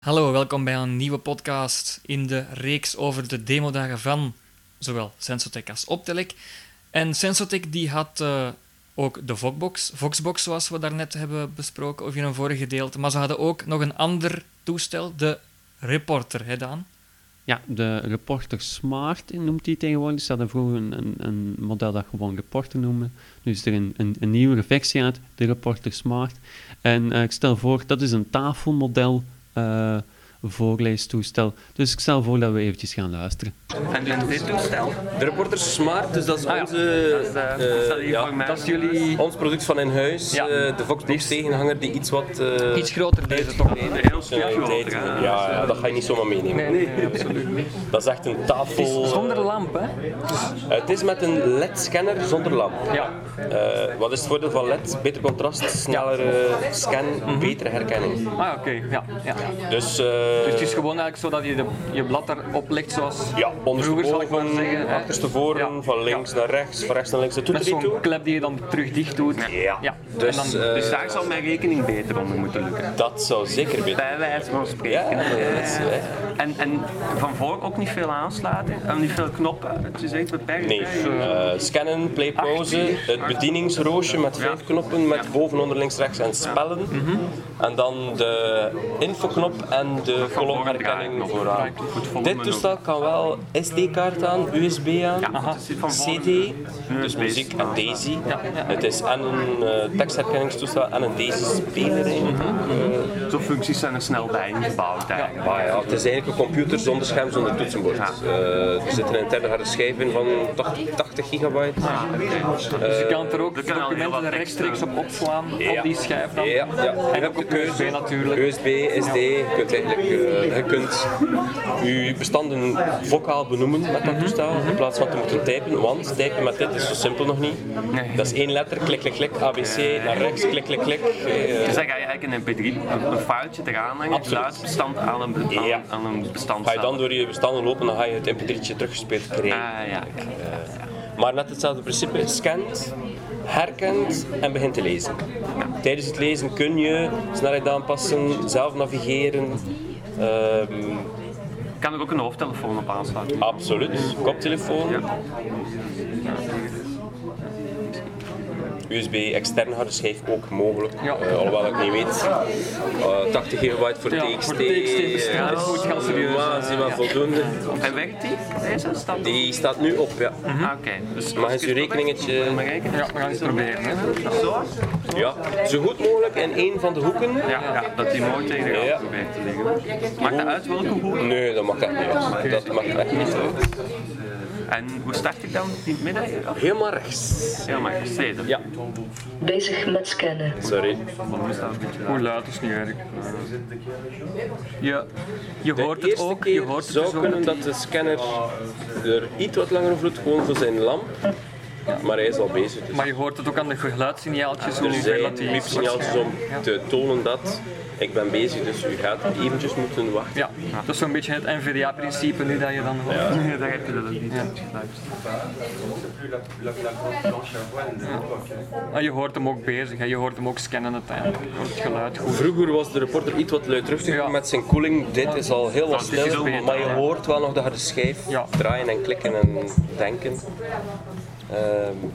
Hallo, welkom bij een nieuwe podcast in de reeks over de demodagen van zowel Sensotech als Optelec. En Sensotech die had uh, ook de Voxbox, Voxbox, zoals we daarnet hebben besproken, of in een vorige gedeelte. Maar ze hadden ook nog een ander toestel, de Reporter, hè Daan? Ja, de Reporter Smart noemt die tegenwoordig. Ze hadden vroeger een, een, model dat gewoon Reporter noemde. Nu is er een, een, een nieuwe versie uit, de Reporter Smart. En uh, ik stel voor, dat is een tafelmodel voorleestoestel. Dus ik stel voor dat we eventjes gaan luisteren. En dus dit toestel? De Reporter Smart, dus dat is ah, onze... Ja. Dat, is, uh, ja, dat is jullie... Ons product van in huis, ja. uh, de Voxbox tegenhanger die iets wat... Uh, iets groter deze toch? Nee, heel stuk groter. Ja, ja, dat ga je niet zomaar meenemen. Nee, nee, nee absoluut niet. Dat is echt een tafel... zonder lamp, hè? het is met een LED-scanner zonder lamp. Ja. wat is het voordeel van LED? Beter contrast, snellere scan, mm -hmm. betere herkenning. Ah, oké. Okay. Ja. ja. Dus, dus het is gewoon eigenlijk zo dat je de, je blad erop legt zoals ja, vroeger zal ik maar zeggen. Achterstevoren, ja. van links naar rechts, van rechts naar links. Dat doet zo'n klep die je dan terug dicht doet. Ja. ja. Dus, dan, uh, dus daar zal mijn rekening beter onder moeten lukken. Dat zou zeker beter. Bij wijze van spreken. En, en van voor ook niet veel aansluiten en niet veel knoppen. Het is echt beperkt. Nee. Uh, scannen, play, pauze, het bedieningsroosje met vijf knoppen met boven, onder, links, rechts en spellen. Mm -hmm. En dan de infoknop en de kolomherkenning vooraan. Dit toestel kan wel SD-kaart aan, USB aan, ja, CD, dus muziek en DAISY. Ja, ja. Het is en een uh, tekstherkenningstoestel en een DAISY-speler. Mm -hmm. uh, Zo'n functies zijn er snel bij ingebouwd eigenlijk. Ah, ja, het is eigenlijk een computer zonder scherm, zonder toetsenbord. Uh, er zit een interne harde schijf in van 80 gigabyte. Ah, okay. dus je kan er ook documenten rechtstreeks op opslaan op die schijf dan. Ja, ja. En ook op USB natuurlijk. USB, SD, je kunt eigenlijk je kunt je bestanden vocaal benoemen met dat toestel in plaats van te moeten typen, want typen met dit is zo simpel nog niet. Nee. Dat is één letter, klik, klik, klik, ABC naar rechts, klik, klik, klik. Dus dan ga je eigenlijk een mp3, een, een foutje eraan hangen, het geluidsbestand aan een, aan, ja. aan een bestand Ga je dan door je bestanden lopen, dan ga je het mp3'tje teruggespeeld krijgen. Ah, ja. Uh, maar net hetzelfde principe, scant, herkent en begint te lezen. Tijdens het lezen kun je snelheid aanpassen, zelf navigeren. Um, kan er ook een hoofdtelefoon op aansluiten? Absoluut, koptelefoon. Ja. USB externe harde schijf ook mogelijk. Ja. Uh, alhoewel ik niet weet. Uh, 80 gigabyte voor ja, TXT. Voor TXT bestellen moet gaan serieus. Maar zie maar voldoende. En werkt die? Deze staat Die staat nu op, ja. Mm -hmm. ah, Oké. Okay. Dus Mag eens uw rekeningetje... Ja, we gaan eens proberen. Hè. Zo? Ja, zo goed mogelijk in één van de hoeken. Ja, ja dat die mooi tegen de ja. probeert te liggen. Maakt dat uit welke hoek? Nee, dat mag echt niet. Okay. Dat mag echt niet. En hoe start ik dan? In het midden? Helemaal rechts. Helemaal rechts. Ja. Bezig met scannen. Sorry. Hoe luid is niet erg. Ja, je hoort het ook. Je hoort het zou kunnen dat de scanner er iets wat langer over doet, gewoon voor zijn lamp. Maar hij is al bezig. Dus. Maar je hoort het ook aan de geluidssignaaltjes. Er zijn piepsignaaltjes om te tonen dat ik ben bezig, dus u gaat eventjes moeten wachten. Ja, dat is zo'n beetje het NVDA-principe nu dat je dan hoort. Ja. Nee, daar heb je dat niet. Ja. Ja. je hoort hem ook bezig, hè. je hoort hem ook scannen uiteindelijk. Het geluid goed. Vroeger was de reporter iets wat luidruchtiger ja. met zijn koeling. Dit is al heel wat stil, maar je hoort wel nog de harde schijf ja. draaien en klikken en denken. Um,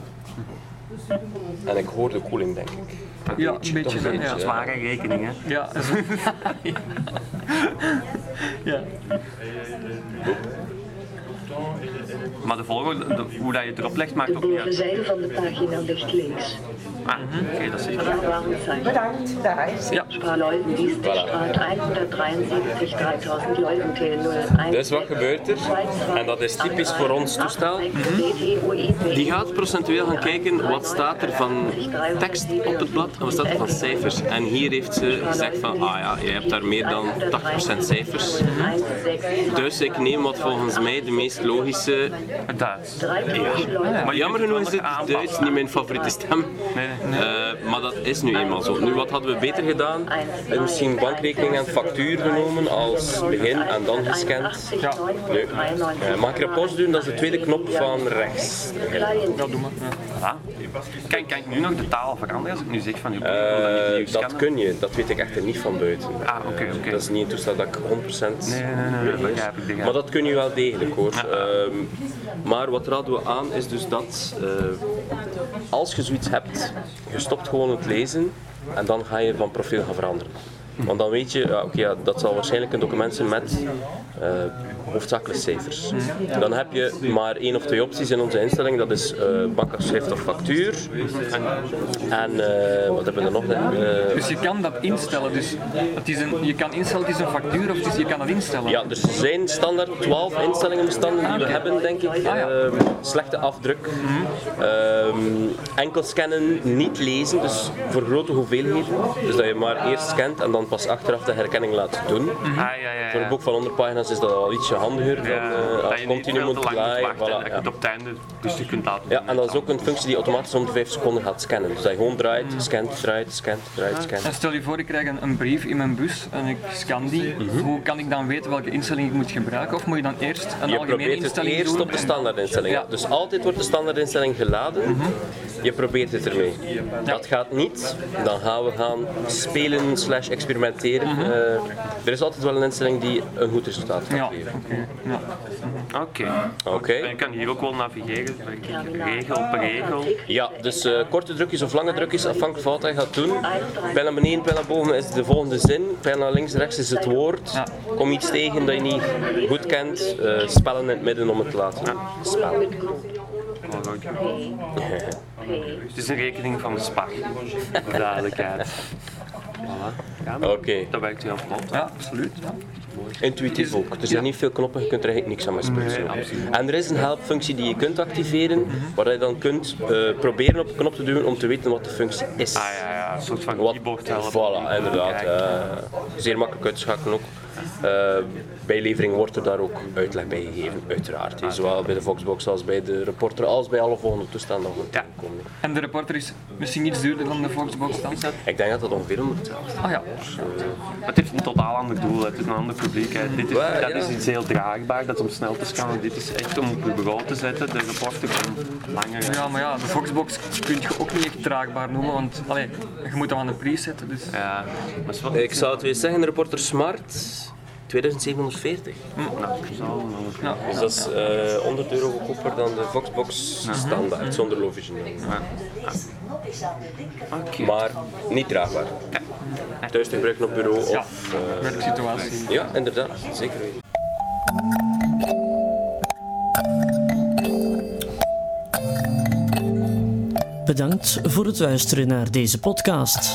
en ik hoor de koeling, denk ik. Ja, een beetje. Een ja. zware rekening, hè? Ja. ja. Maar de volgorde, de, hoe dat je het erop legt, maakt ook niet uit. De bovenzijde van de pagina ligt links. Ah, oké, okay, dat is echt Bedankt, daar is ja. Spaarleuvendienststraat 173 3000 Leuventil 01. Dus wat gebeurt er? En dat is typisch voor ons toestel. Mm -hmm. Die gaat procentueel gaan kijken wat staat er van tekst op het blad en wat staat er van cijfers. En hier heeft ze gezegd van, ah ja, je hebt daar meer dan 80% cijfers. Mm -hmm. Dus ik neem wat volgens mij de meest logische... Duits. Ja. Maar jammer genoeg is het Duits niet mijn favoriete stem. Nee, nee. Eh, maar dat is nu eenmaal zo. Nu, wat hadden we beter gedaan? Eh, Misschien bankrekening en factuur genomen als begin en dan gescand. Ja. Nee. Eh, mag ik er doen? Dat is de tweede knop van rechts. Ja, doe maar. Ja. Kan, kan ik nu nog de taal veranderen als ik nu zeg van uw Eh, uh, dat kun je, dat weet ik echt niet van buiten. Ah, oké, Eh, oké. Dat is niet een toestel dat ik 100% Nee, nee, nee, Maar dat kun je wel degelijk hoor. Ehm, maar wat raden we aan is dus dat eh, als je zoiets hebt, je stopt gewoon het lezen en dan ga je van profiel gaan veranderen. Want dan weet je, ja, oké, ja, dat zal waarschijnlijk een document zijn met eh, hoofdzakelijk cijfers. Dan heb je maar één of twee opties in onze instelling, dat is eh bankafschrift of factuur. En eh, wat hebben we er nog? Eh, Dus je kan dat instellen. Dus het is een, je kan instellen, het is een factuur of het is, je kan dat instellen. Ja, er zijn standaard 12 instellingen bestanden die we hebben, denk ik. Ah, ja. Mhm. Ehm, slechte afdruk. Ehm, enkel scannen, niet lezen, dus voor grote hoeveelheden. Dus dat je maar eerst scant en dan pas achteraf de herkenning laat doen. Ah, ja, ja, Voor een boek van 100 pagina's is dat al ietsje handiger dan eh, als je continu moet Voilà, je ja. het op het einde dus je kunt laten Ja, doen. en dat is ook een functie die automatisch om de 5 seconden gaat scannen. Dus dat je gewoon draait, scant, draait, scant, draait, scant. En stel je voor, ik krijg een, een brief in mijn bus en ik scan die. Mhm. Hoe kan ik dan weten welke instelling ik moet gebruiken? Of moet je dan eerst een Je algemene probeert het instelling eerst doen? op de standaardinstelling. Ja. Dus altijd wordt de standaardinstelling geladen. Je probeert het ermee. Dat gaat niet, dan gaan we gaan spelen slash experimenteren. Eh, er is altijd wel een instelling die een goed resultaat gaat Ja, geven. Oké. Ja. Oké. En je kan hier ook wel navigeren, denk ik. regel per regel. Ja, dus eh, korte drukjes of lange drukjes, afhankelijk van wat hij gaat doen. Pijl naar beneden, pijl naar boven is de volgende zin. Pijl naar links, rechts is het woord. Ja. Kom iets tegen dat je niet goed kent. eh, spellen in het midden om het te laten spellen. Oh, goed. Het is een rekening van de spar. Voor duidelijkheid. Voilà. Ja, maar Oké, dat werkt heel vlot. ja, absoluut. Ja. Intuïtief ook. Er zijn niet veel knoppen, je kunt er eigenlijk niks aan mee Nee. En er is een helpfunctie die je kunt activeren, waar je dan kunt eh, proberen op een knop te duwen om te weten wat de functie is. Ah ja, ja, een soort van keyboard helpen. voilà, inderdaad. Eh, zeer makkelijk uit te schakelen ook. Eh, bij levering wordt er daar ook uitleg bij gegeven, uiteraard. Ah. Zowel bij de Voxbox als bij de reporter, als bij alle volgende toestanden. nog Ja. komen. En de reporter is misschien iets duurder dan de Foxbox dan? Ik denk dat dat ongeveer om hetzelfde Ah ja. Maar het heeft een totaal ander doel, het is een ander publiek. Dit is, Ja, dat ja. is iets heel draagbaar, dat is om snel te scannen. Dit is echt om op je bureau te zetten, de rapporten om langer. Ja, maar ja, de Foxbox kun je ook niet echt draagbaar noemen, want allee, je moet dat aan de prijs zetten. Dus. Ja, maar is wat, Ik zou het weer zeggen, de reporter Smart 2740. nou, zo, Ja. Dus dat is eh 100 euro goedkoper dan de Voxbox standaard, zonder low vision. Maar niet draagbaar. Thuis te gebruiken op bureau of... Ja, eh, werksituatie. ja, inderdaad, zeker weten. Bedankt voor het luisteren naar deze podcast.